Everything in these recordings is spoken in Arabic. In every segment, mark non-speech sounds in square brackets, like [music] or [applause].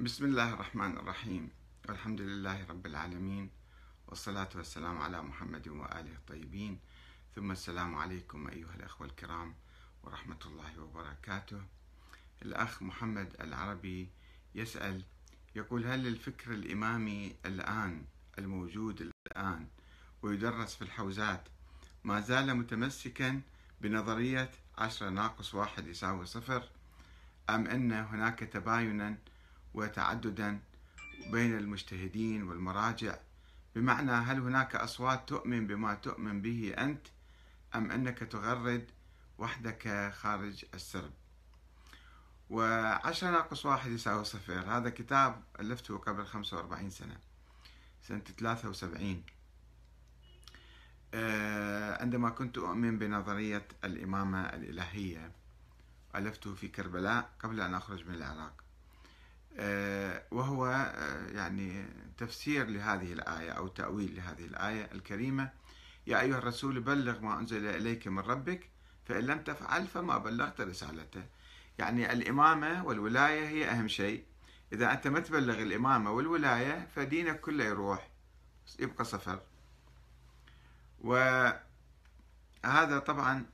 بسم الله الرحمن الرحيم. والحمد لله رب العالمين والصلاة والسلام على محمد وآله الطيبين. ثم السلام عليكم أيها الأخوة الكرام ورحمة الله وبركاته. الأخ محمد العربي يسأل يقول هل الفكر الإمامي الآن الموجود الآن ويدرس في الحوزات ما زال متمسكا بنظرية عشرة ناقص واحد يساوي صفر أم أن هناك تباينا وتعددا بين المجتهدين والمراجع. بمعنى هل هناك أصوات تؤمن بما تؤمن به أنت أم أنك تغرد وحدك خارج السرب؟ وعشرة ناقص واحد يساوي صفر. هذا كتاب ألفته قبل خمسة وأربعين سنة سنة ثلاثة وسبعين. آه، عندما كنت أؤمن بنظرية الإمامة الإلهية ألفته في كربلاء قبل أن أخرج من العراق. وهو آه، يعني تفسير لهذه الآية أو تأويل لهذه الآية الكريمة. يا أيها الرسول بلغ ما أنزل إليك من ربك فإن لم تفعل فما بلغت رسالته. يعني الإمامة والولاية هي أهم شيء. إذا أنت ما تبلغ الإمامة والولاية فدينك كله يروح يبقى صفر. وهذا طبعا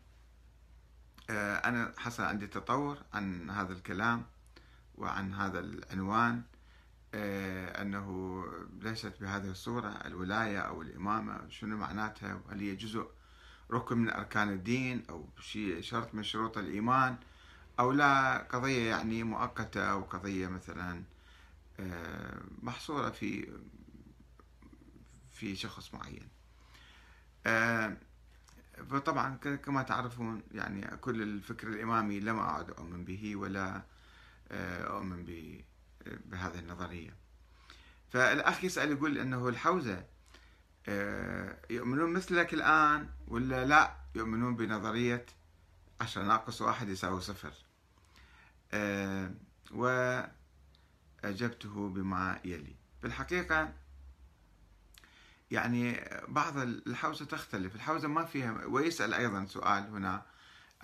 آه، أنا حصل عندي تطور عن هذا الكلام. وعن هذا العنوان آه، أنه ليست بهذه الصورة الولاية أو الإمامة شنو معناتها؟ هل هي جزء ركن من أركان الدين أو شيء شرط من شروط الإيمان؟ أو لا قضية يعني مؤقتة أو قضية مثلا آه، محصورة في في شخص معين. آه، فطبعا كما تعرفون يعني كل الفكر الإمامي لم أعد أؤمن به ولا أؤمن بهذه النظرية. فالأخ يسأل يقول أنه الحوزة آه، يؤمنون مثلك الآن ولا لا؟ يؤمنون بنظرية عشرة ناقص واحد يساوي صفر. آه، وأجبته بما يلي. في الحقيقة يعني بعض الحوزة تختلف. الحوزة ما فيها ويسأل أيضا سؤال هنا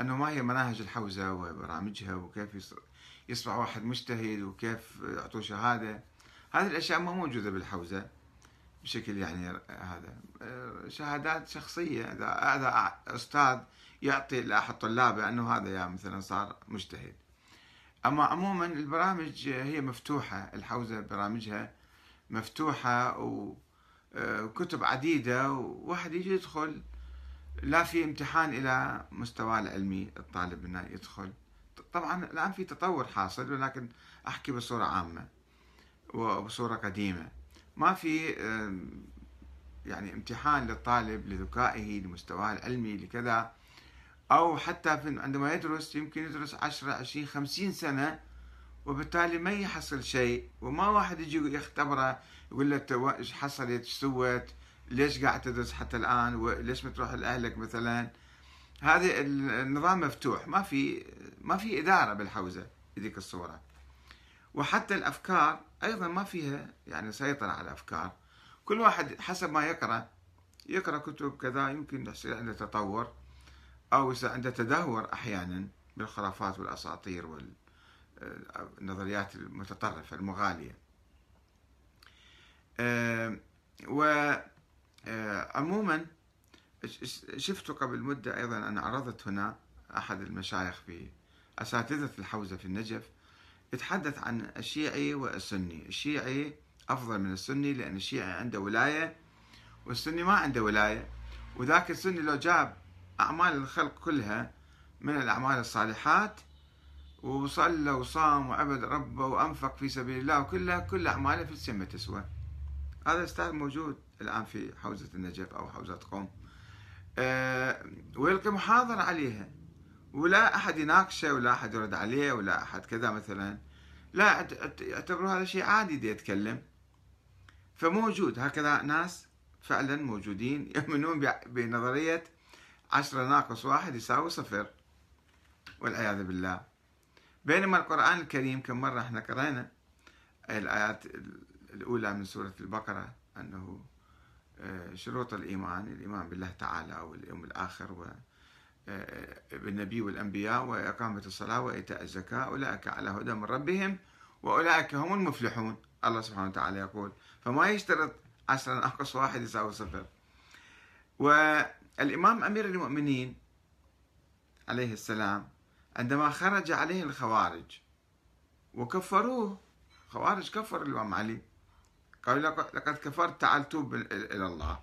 أنه ما هي مناهج الحوزة وبرامجها وكيف يصبح واحد مجتهد وكيف يعطوه شهادة. هذه الأشياء ما موجودة بالحوزة بشكل يعني هذا. شهادات شخصية. إذا هذا أستاذ يعطي لأحد طلابه أنه هذا يا مثلا صار مجتهد. أما عموما البرامج هي مفتوحة الحوزة برامجها مفتوحة وكتب عديدة وواحد يجي يدخل لا في امتحان إلى مستواه العلمي الطالب أنه يدخل. طبعا الآن في تطور حاصل ولكن أحكي بصورة عامة وبصورة قديمة. ما في يعني امتحان للطالب لذكائه لمستواه العلمي لكذا. أو حتى عندما يدرس يمكن يدرس 10 20 50 سنة وبالتالي ما يحصل شيء وما واحد يجي يختبره يقول له إيش حصلت؟ إيش سويت؟ ليش قاعد تدرس حتى الآن؟ وليش ما تروح لأهلك مثلا؟ هذا النظام مفتوح ما في ما في إدارة بالحوزة بذيك الصورة. وحتى الأفكار أيضا ما فيها يعني سيطرة على الأفكار. كل واحد حسب ما يقرأ يقرأ كتب كذا يمكن يصير عنده تطور أو يصير عنده تدهور أحيانا بالخرافات والأساطير والنظريات المتطرفة المغالية. وعموما شفت قبل مدة أيضا أنا عرضت هنا أحد المشايخ في أساتذة الحوزة في النجف يتحدث عن الشيعي والسني. الشيعي أفضل من السني لأن الشيعي عنده ولاية والسني ما عنده ولاية وذاك السني لو جاب أعمال الخلق كلها من الأعمال الصالحات وصلى وصام وعبد ربه وأنفق في سبيل الله وكلها كل أعماله في السمة تسوى. هذا أستاذ موجود الآن في حوزة النجف أو حوزة قوم. ويلقي محاضرة عليها. ولا أحد يناقشه ولا أحد يرد عليه ولا أحد كذا مثلا. لا اعتبروا هذا شيء عادي دي يتكلم. فموجود. هكذا ناس فعلا موجودين. [laughs] يؤمنون بنظرية عشرة ناقص واحد يساوي صفر. والعياذ بالله. بينما القرآن الكريم كم مرة إحنا قرأنا؟ الآيات الأولى من سورة البقرة أنه آه، شروط الإيمان الإيمان بالله تعالى واليوم الآخر وبالنبي آه، والأنبياء وإقامة الصلاة وإيتاء الزكاة أولئك على هدى من ربهم وأولئك هم المفلحون. الله سبحانه وتعالى يقول فما يشترط عشرة ناقص واحد يساوي صفر. والإمام أمير المؤمنين عليه السلام عندما خرج عليه الخوارج وكفروه خوارج كفر الإمام علي قالوا لقد كفرت تعال توب إلى الله.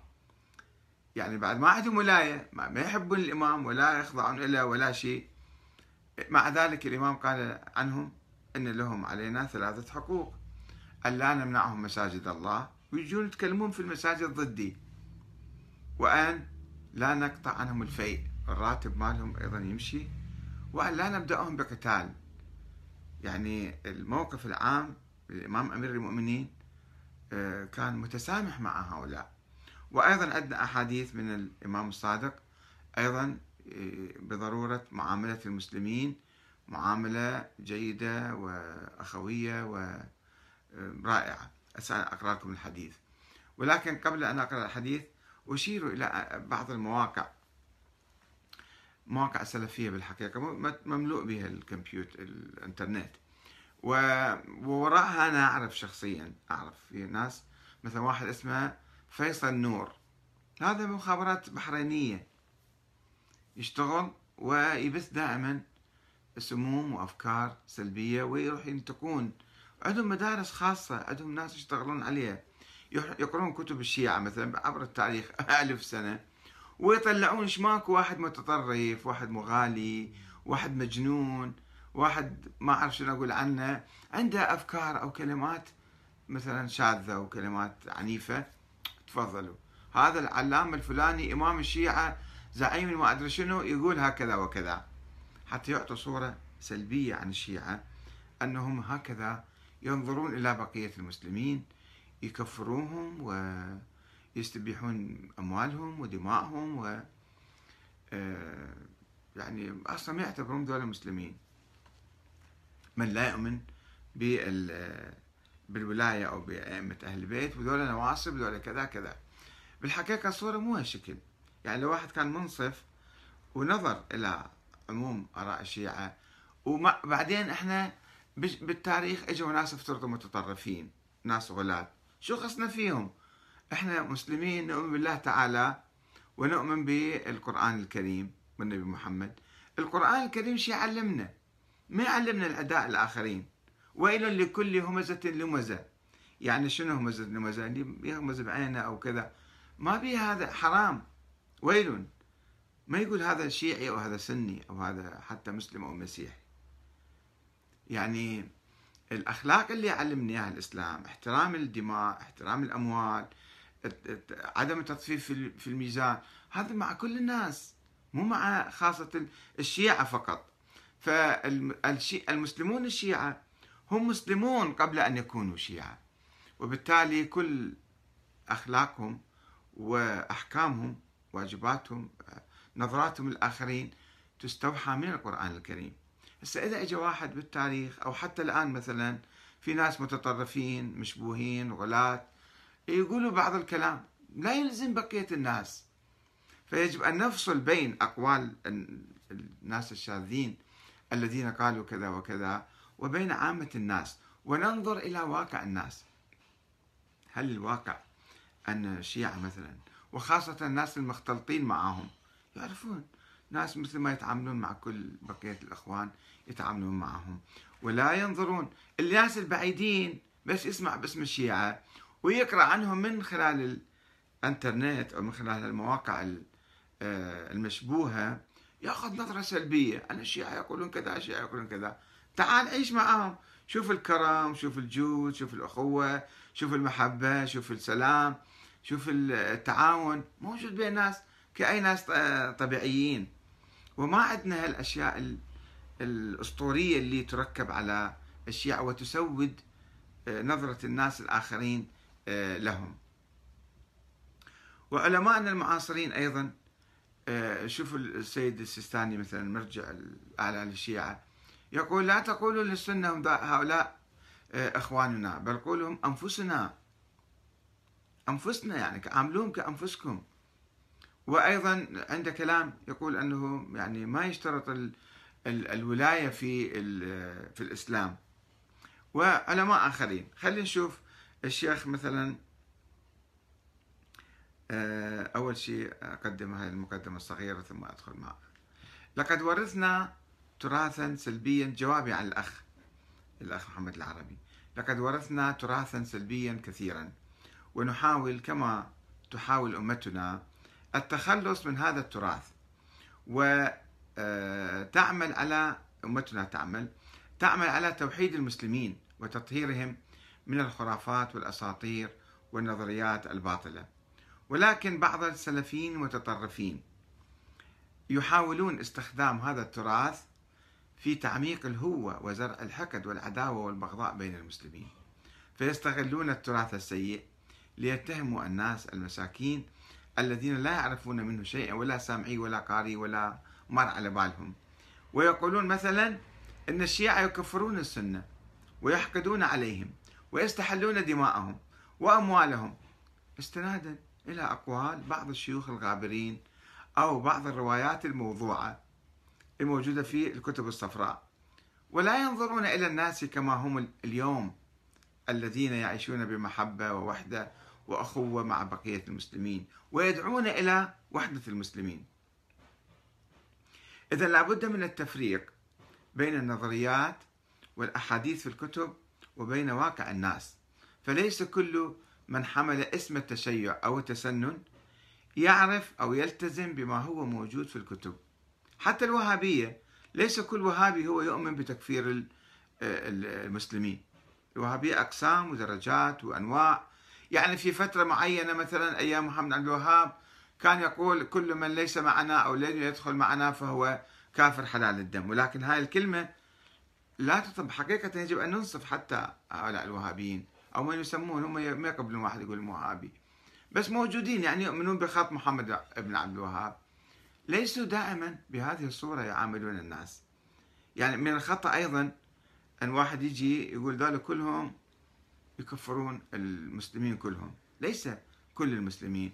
يعني بعد ما عندهم ولاية ما يحبون الإمام ولا يخضعون له ولا شيء. مع ذلك الإمام قال عنهم أن لهم علينا ثلاثة حقوق. أن لا نمنعهم مساجد الله. ويجون يتكلمون في المساجد ضدي. وأن لا نقطع عنهم الفيء. الراتب مالهم أيضا يمشي. وأن لا نبدأهم بقتال. يعني الموقف العام للإمام أمير المؤمنين كان متسامح مع هؤلاء. وأيضا عندنا أحاديث من الإمام الصادق أيضا آه، بضرورة معاملة المسلمين معاملة جيدة وأخوية ورائعة أقرأ لكم الحديث. ولكن قبل أن أقرأ الحديث أشير إلى بعض المواقع. مواقع سلفية بالحقيقة مملوء بها الكمبيوتر الإنترنت. ووراءها أنا أعرف شخصيا أعرف في ناس مثلا واحد اسمه فيصل نور. هذا مخابرات بحرينية. يشتغل ويبث دائما سموم وأفكار سلبية ويروح ينتقون. عندهم مدارس خاصة عندهم ناس يشتغلون عليها. يقرون كتب الشيعة مثلا عبر التاريخ [laughs] ألف سنة. ويطلعون إيش ماكو واحد متطرف واحد مغالي واحد مجنون. واحد ما أعرف شنو أقول عنه. عنده أفكار أو كلمات مثلا شاذة وكلمات عنيفة. تفضلوا. هذا العلامة الفلاني إمام الشيعة زعيم ما أدري شنو يقول هكذا وكذا. حتى يعطوا صورة سلبية عن الشيعة. أنهم هكذا ينظرون إلى بقية المسلمين. يكفروهم ويستبيحون أموالهم ودماءهم و آه، يعني أصلا ما يعتبرون دول المسلمين من لا يؤمن بالولاية أو بأئمة أهل البيت وذولا نواصب وذولا كذا كذا. بالحقيقة الصورة مو هالشكل. يعني لو واحد كان منصف ونظر إلى عموم آراء الشيعة وبعدين إحنا بالتاريخ إجوا ناس افترضوا متطرفين ناس غلاة. شو خصنا فيهم؟ إحنا مسلمين نؤمن بالله تعالى ونؤمن بالقرآن الكريم والنبي محمد. القرآن الكريم شو يعلمنا ما يعلمنا الأداء الآخرين. ويل لكل همزة لمزة. يعني شنو همزة لمزة؟ اللي يهمز بعينه أو كذا. ما بي هذا حرام. ويل. ما يقول هذا شيعي أو هذا سني أو هذا حتى مسلم أو مسيحي. يعني الأخلاق اللي علمني إياها الإسلام احترام الدماء احترام الأموال عدم التطفيف في الميزان هذا مع كل الناس. مو مع خاصة الشيعة فقط. فالمسلمون الشيعة هم مسلمون قبل أن يكونوا شيعة. وبالتالي كل أخلاقهم وأحكامهم واجباتهم نظراتهم للآخرين تستوحى من القرآن الكريم. هسه إذا إجا واحد بالتاريخ أو حتى الآن مثلا في ناس متطرفين مشبوهين غلاة يقولوا بعض الكلام لا يلزم بقية الناس. فيجب أن نفصل بين أقوال الناس الشاذين الذين قالوا كذا وكذا وبين عامة الناس وننظر إلى واقع الناس. هل الواقع أن الشيعة مثلا وخاصة الناس المختلطين معهم يعرفون ناس مثل ما يتعاملون مع كل بقية الأخوان يتعاملون معهم ولا ينظرون. الناس البعيدين بس يسمع باسم الشيعة ويقرأ عنهم من خلال الإنترنت أو من خلال المواقع آه، المشبوهة. ياخذ نظرة سلبية. أن الشيعة يقولون كذا الشيعة يقولون كذا. تعال عيش معهم شوف الكرم شوف الجود شوف الأخوة شوف المحبة شوف السلام شوف التعاون. موجود بين الناس كأي ناس طبيعيين. وما عندنا هالأشياء الأسطورية اللي تركب على الشيعة وتسود آه، نظرة الناس الآخرين آه، لهم. وعلماءنا المعاصرين أيضا آه، شوفوا السيد السيستاني مثلا مرجع الأعلى للشيعة يقول لا تقولوا للسنة هؤلاء إخواننا بل قولوا أنفسنا. أنفسنا يعني عاملوهم كأنفسكم. وأيضا عنده كلام يقول أنه يعني ما يشترط ال ال الولاية في في الإسلام. وعلماء آخرين خلينا نشوف الشيخ مثلا آه، أول شيء أقدم هذه المقدمة الصغيرة ثم أدخل معك لقد ورثنا تراثا سلبيا جوابي عن الأخ الأخ محمد العربي. لقد ورثنا تراثا سلبيا كثيرا ونحاول كما تحاول أمتنا التخلص من هذا التراث. وتعمل آه، على أمتنا تعمل تعمل على توحيد المسلمين وتطهيرهم من الخرافات والأساطير والنظريات الباطلة. ولكن بعض السلفيين المتطرفين يحاولون استخدام هذا التراث في تعميق الهوة وزرع الحقد والعداوة والبغضاء بين المسلمين فيستغلون التراث السيء ليتهموا الناس المساكين الذين لا يعرفون منه شيئا ولا سامعي ولا قاري ولا مر على بالهم. ويقولون مثلا أن الشيعة يكفرون السنة ويحقدون عليهم ويستحلون دماءهم وأموالهم استنادا. إلى أقوال بعض الشيوخ الغابرين أو بعض الروايات الموضوعة الموجودة في الكتب الصفراء. ولا ينظرون إلى الناس كما هم اليوم الذين يعيشون بمحبة ووحدة وأخوة مع بقية المسلمين ويدعون إلى وحدة المسلمين. إذا لابد من التفريق بين النظريات والأحاديث في الكتب وبين واقع الناس. فليس كل من حمل اسم التشيع أو التسنن يعرف أو يلتزم بما هو موجود في الكتب. حتى الوهابية ليس كل وهابي هو يؤمن بتكفير المسلمين. الوهابية أقسام ودرجات وأنواع. يعني في فترة معينة مثلا أيام محمد عبد الوهاب كان يقول كل من ليس معنا أو لن يدخل معنا فهو كافر حلال الدم. ولكن هاي الكلمة لا تطب حقيقة يجب أن ننصف حتى هؤلاء الوهابيين. أو من يسمون هم ما يقبلون واحد يقول وهابي بس موجودين يعني يؤمنون بخط محمد بن عبد الوهاب. ليسوا دائما بهذه الصورة يعاملون الناس. يعني من الخطأ أيضا أن واحد يجي يقول ذلك كلهم يكفرون المسلمين كلهم. ليس كل المسلمين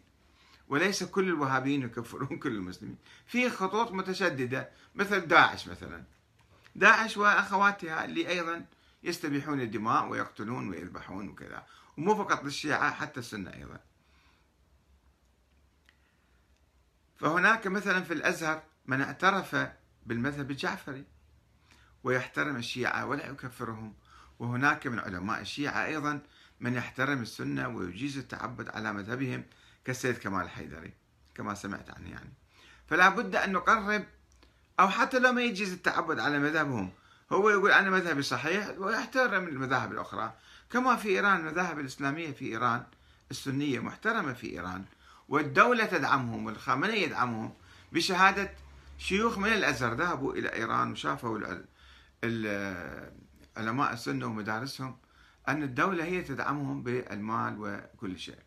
وليس كل الوهابيين يكفرون [laughs] كل المسلمين. في خطوط متشددة مثل داعش مثلا. داعش وأخواتها اللي أيضا يستبيحون الدماء ويقتلون ويذبحون وكذا. ومو فقط للشيعة حتى السنة أيضا. فهناك مثلا في الأزهر من اعترف بالمذهب الجعفري ويحترم الشيعة ولا يكفرهم. وهناك من علماء الشيعة أيضا من يحترم السنة ويجيز التعبد على مذهبهم كالسيد كمال الحيدري كما سمعت عنه يعني. فلا بد أن نقرب أو حتى لو ما يجيز التعبد على مذهبهم هو يقول أنا مذهبي صحيح ويحترم المذاهب الأخرى. كما في إيران المذاهب الإسلامية في إيران السنية محترمة في إيران. والدولة تدعمهم والخامنئي يدعمهم؟ بشهادة شيوخ من الأزهر. ذهبوا إلى إيران وشافوا علماء السنة ومدارسهم أن الدولة هي تدعمهم بالمال وكل شيء.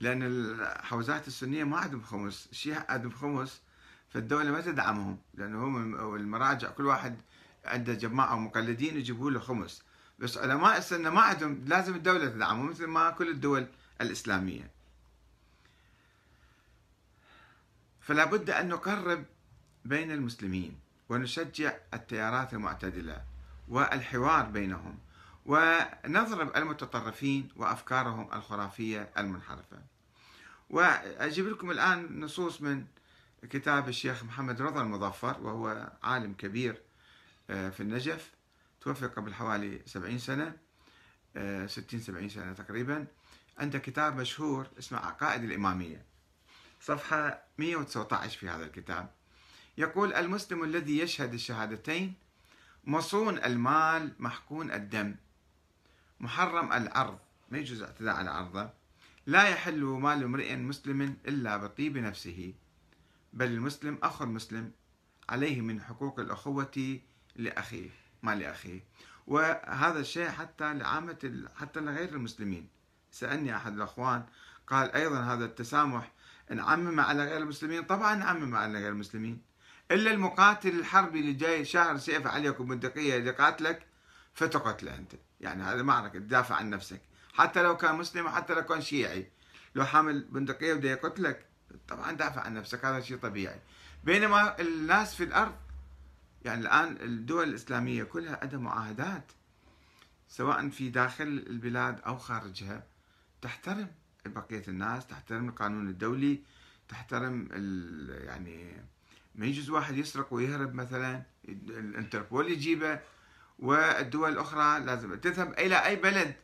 لأن الحوزات السنية ما عندهم خمس. الشيعة عندهم خمس. فالدولة ما تدعمهم لأنه هم المراجع كل واحد عنده جماعة مقلدين يجيبوا له خمس. بس علماء السنة ما عندهم لازم الدولة تدعمهم مثل ما كل الدول الإسلامية. فلا بد أن نقرب بين المسلمين ونشجع التيارات المعتدلة والحوار بينهم ونضرب المتطرفين وأفكارهم الخرافية المنحرفة. وأجيب لكم الآن نصوص من كتاب الشيخ محمد رضا المظفر وهو عالم كبير آه، في النجف توفي قبل حوالي سبعين سنة آه، ستين سبعين سنة تقريبا. عنده كتاب مشهور اسمه عقائد الإمامية. صفحة 119 في هذا الكتاب. يقول المسلم الذي يشهد الشهادتين مصون المال محقون الدم. محرم العرض ما يجوز الاعتداء على عرضه لا يحل مال امرئ مسلم إلا بطيب نفسه. بل المسلم أخو المسلم عليه من حقوق الأخوة لأخيه ما لأخيه. وهذا الشيء حتى لعامة حتى لغير المسلمين. سألني أحد الأخوان قال أيضا هذا التسامح نعمم على غير المسلمين؟ طبعا نعمم على غير المسلمين. إلا المقاتل الحربي اللي جاي شهر سيف عليك بندقية اللي قاتلك فتقتله أنت. يعني هذا معركة تدافع عن نفسك. حتى لو كان مسلم وحتى لو كان شيعي. لو حامل بندقية بده يقتلك طبعا دافع عن نفسك هذا شيء طبيعي. بينما الناس في الأرض يعني الآن الدول الإسلامية كلها عندها معاهدات سواء في داخل البلاد أو خارجها تحترم بقية الناس تحترم القانون الدولي تحترم يعني ما يجوز واحد يسرق ويهرب مثلا الانتربول يجيبه والدول الأخرى لازم تذهب إلى أي بلد.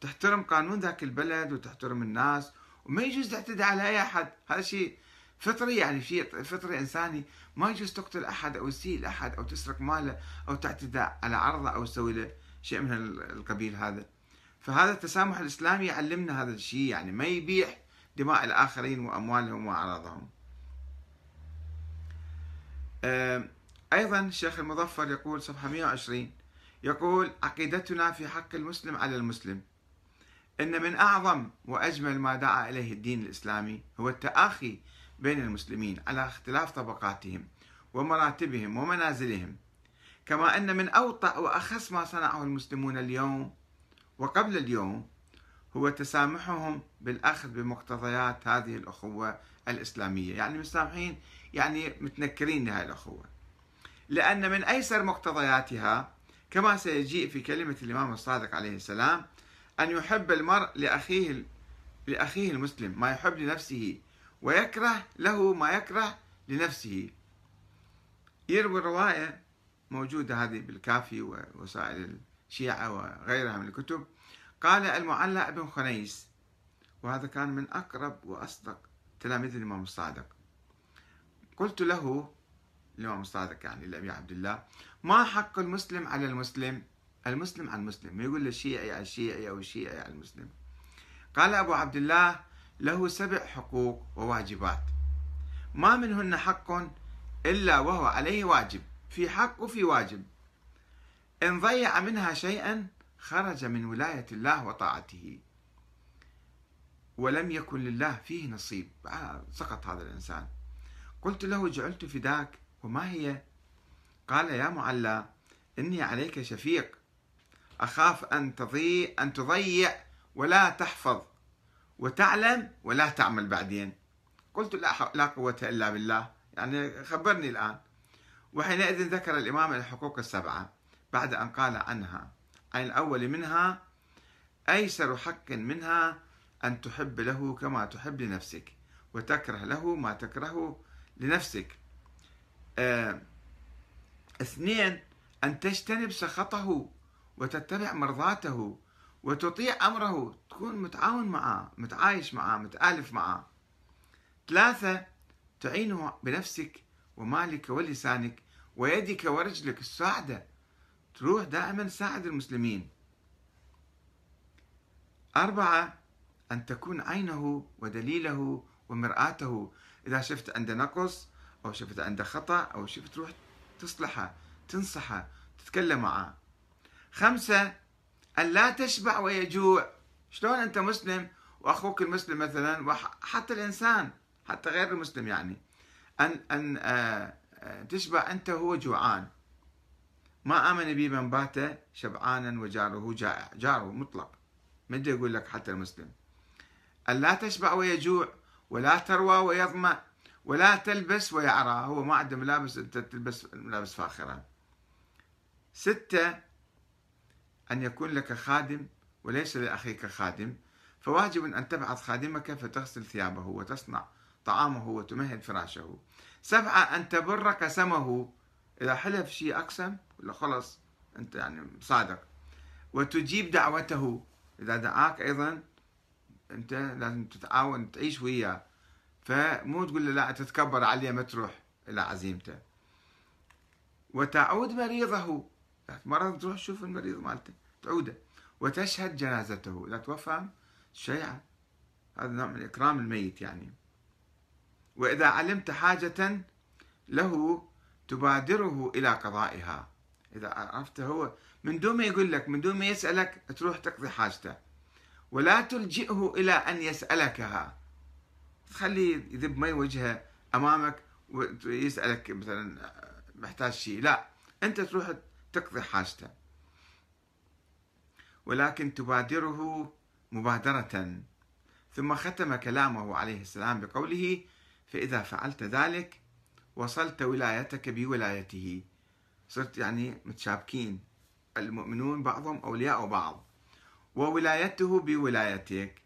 تحترم قانون ذاك البلد وتحترم الناس وما يجوز تعتدي على أي أحد. هذا شيء فطري يعني شيء فطري إنساني. ما يجوز تقتل أحد أو تسيء لأحد أو تسرق ماله أو تعتدى على عرضه أو تسوي له شيء من القبيل هذا. فهذا التسامح الإسلامي يعلمنا هذا الشيء يعني ما يبيح دماء الآخرين وأموالهم وأعراضهم. أيضا الشيخ المظفر يقول صفحة 120 يقول عقيدتنا في حق المسلم على المسلم. إن من أعظم وأجمل ما دعا إليه الدين الإسلامي هو التآخي بين المسلمين على اختلاف طبقاتهم ومراتبهم ومنازلهم. كما أن من أوطأ وأخص ما صنعه المسلمون اليوم وقبل اليوم هو تسامحهم بالأخذ بمقتضيات هذه الأخوة الإسلامية. يعني مسامحين يعني متنكرين لهذه الأخوة. لأن من أيسر مقتضياتها كما سيجيء في كلمة الإمام الصادق عليه السلام أن يحب المرء لأخيه لأخيه المسلم ما يحب لنفسه ويكره له ما يكره لنفسه. يروي الرواية موجودة هذه بالكافي ووسائل الشيعة وغيرها من الكتب. قال المعلى بن خنيس وهذا كان من أقرب وأصدق تلاميذ الإمام الصادق. قلت له الإمام الصادق يعني لأبي عبد الله ما حق المسلم على المسلم المسلم على المسلم ما يقول الشيعي على الشيعي أو الشيعي على المسلم. قال أبو عبد الله له سبع حقوق وواجبات. ما منهن حق إلا وهو عليه واجب في حق وفي واجب. إن ضيع منها شيئا خرج من ولاية الله وطاعته. ولم يكن لله فيه نصيب. آه، سقط هذا الإنسان. قلت له جعلت فداك وما هي؟ قال يا معلى إني عليك شفيق. أخاف أن تضيع أن تضيع ولا تحفظ وتعلم ولا تعمل بعدين. قلت لا لا قوة إلا بالله. يعني خبرني الآن. وحينئذ ذكر الإمام الحقوق السبعة بعد أن قال عنها. أي الأول منها أيسر حق منها أن تحب له كما تحب لنفسك وتكره له ما تكره لنفسك. آه اثنين أن تجتنب سخطه وتتبع مرضاته وتطيع أمره تكون متعاون معه متعايش معه متآلف معه. ثلاثة تعينه بنفسك ومالك ولسانك ويدك ورجلك الساعدة. تروح دائما ساعد المسلمين. أربعة أن تكون عينه ودليله ومرآته. إذا شفت عنده نقص أو شفت عنده خطأ أو شفت تروح تصلحه تنصحه تتكلم معه. خمسة أن لا تشبع ويجوع. شلون أنت مسلم؟ وأخوك المسلم مثلا وحتى الإنسان حتى غير المسلم يعني. أن أن آه، آه، تشبع أنت وهو جوعان. ما آمن بي من بات شبعانا وجاره جائع جاره مطلق. ما يقول لك حتى المسلم. أن لا تشبع ويجوع ولا تروى ويظمأ ولا تلبس ويعرى. هو ما عنده ملابس أنت تلبس ملابس فاخرة. ستة أن يكون لك خادم وليس لأخيك خادم فواجب أن تبعث خادمك فتغسل ثيابه وتصنع طعامه وتمهد فراشه. سبعة أن تبر قسمه إذا حلف شيء أقسم ولا خلص أنت يعني صادق. وتجيب دعوته. إذا دعاك أيضا أنت لازم تتعاون تعيش وياه. فمو تقول له لا تتكبر عليه ما تروح إلى عزيمته. وتعود مريضه. مرض تروح تشوف المريض مالته تعوده وتشهد جنازته. إذا توفى شيعة هذا نوع من إكرام الميت يعني. وإذا علمت حاجة له تبادره إلى قضائها. إذا عرفت هو من دون ما يقول لك من دون ما يسألك تروح تقضي حاجته. ولا تلجئه إلى أن يسألكها. تخليه يذب مي وجهه أمامك ويسألك مثلا محتاج شيء. لا أنت تروح تقضي حاجته. ولكن تبادره مبادرة. ثم ختم كلامه عليه السلام بقوله فإذا فعلت ذلك وصلت ولايتك بولايته. صرت يعني متشابكين. المؤمنون بعضهم أولياء بعض. وولايته بولايتك.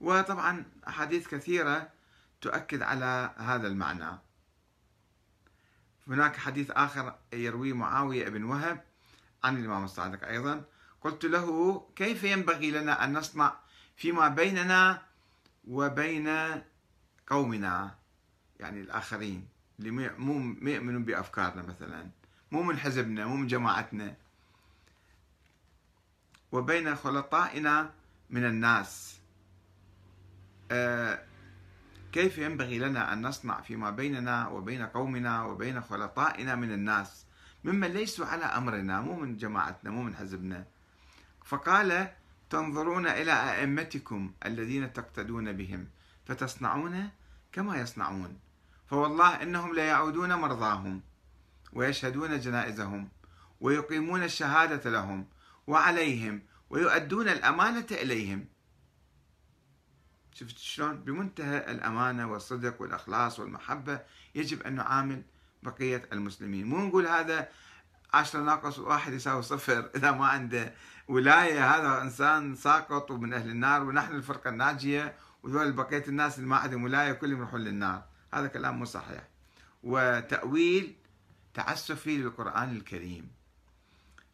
وطبعا أحاديث كثيرة تؤكد على هذا المعنى. هناك حديث آخر يرويه معاوية بن وهب عن الإمام الصادق أيضا. قلت له كيف ينبغي لنا أن نصنع فيما بيننا وبين قومنا؟ يعني الآخرين اللي مو يؤمنون بأفكارنا مثلا مو من حزبنا مو من جماعتنا. وبين خلطائنا من الناس. آه، كيف ينبغي لنا أن نصنع فيما بيننا وبين قومنا وبين خلطائنا من الناس ممن ليسوا على أمرنا مو من جماعتنا مو من حزبنا. فقال تنظرون إلى أئمتكم الذين تقتدون بهم فتصنعون كما يصنعون. فوالله إنهم ليعودون مرضاهم ويشهدون جنائزهم ويقيمون الشهادة لهم وعليهم ويؤدون الأمانة إليهم شفت شلون؟ بمنتهى الأمانة والصدق والإخلاص والمحبة يجب أن نعامل بقية المسلمين. مو نقول هذا عشرة ناقص واحد يساوي صفر إذا ما عنده ولاية. هذا إنسان ساقط ومن أهل النار ونحن الفرقة الناجية وذول بقية الناس اللي ما عندهم ولاية كلهم يروحون للنار. هذا كلام مو صحيح. وتأويل تعسفي للقرآن الكريم.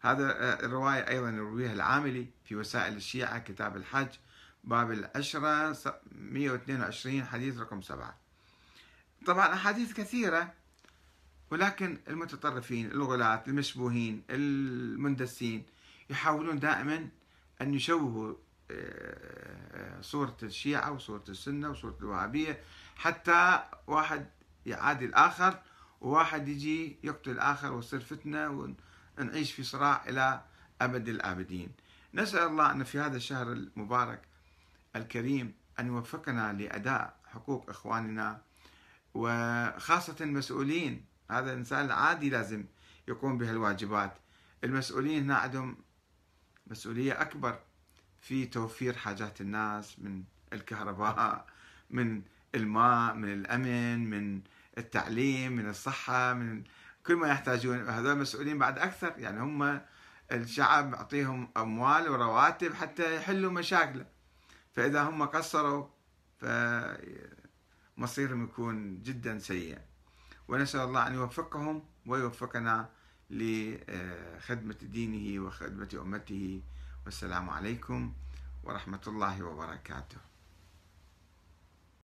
هذا الرواية أيضا يرويها العاملي في وسائل الشيعة كتاب الحج. باب العشرة 122 حديث رقم سبعة. طبعا أحاديث كثيرة ولكن المتطرفين الغلاة المشبوهين المندسين يحاولون دائما أن يشوهوا آه، صورة الشيعة وصورة السنة وصورة الوهابية حتى واحد يعادي الآخر وواحد يجي يقتل الآخر ويصير فتنة ونعيش في صراع إلى أبد الآبدين. نسأل الله أن في هذا الشهر المبارك الكريم أن يوفقنا لأداء حقوق إخواننا وخاصة المسؤولين. هذا الإنسان العادي لازم يقوم بهالواجبات. المسؤولين هنا عندهم مسؤولية أكبر في توفير حاجات الناس من الكهرباء من الماء من الأمن من التعليم من الصحة من كل ما يحتاجون. هذول مسؤولين بعد أكثر. يعني هم الشعب يعطيهم أموال ورواتب حتى يحلوا مشاكله. فإذا هم قصروا فمصيرهم يكون جدا سيء ونسأل الله أن يوفقهم ويوفقنا لخدمة دينه وخدمة أمته. والسلام عليكم ورحمة الله وبركاته.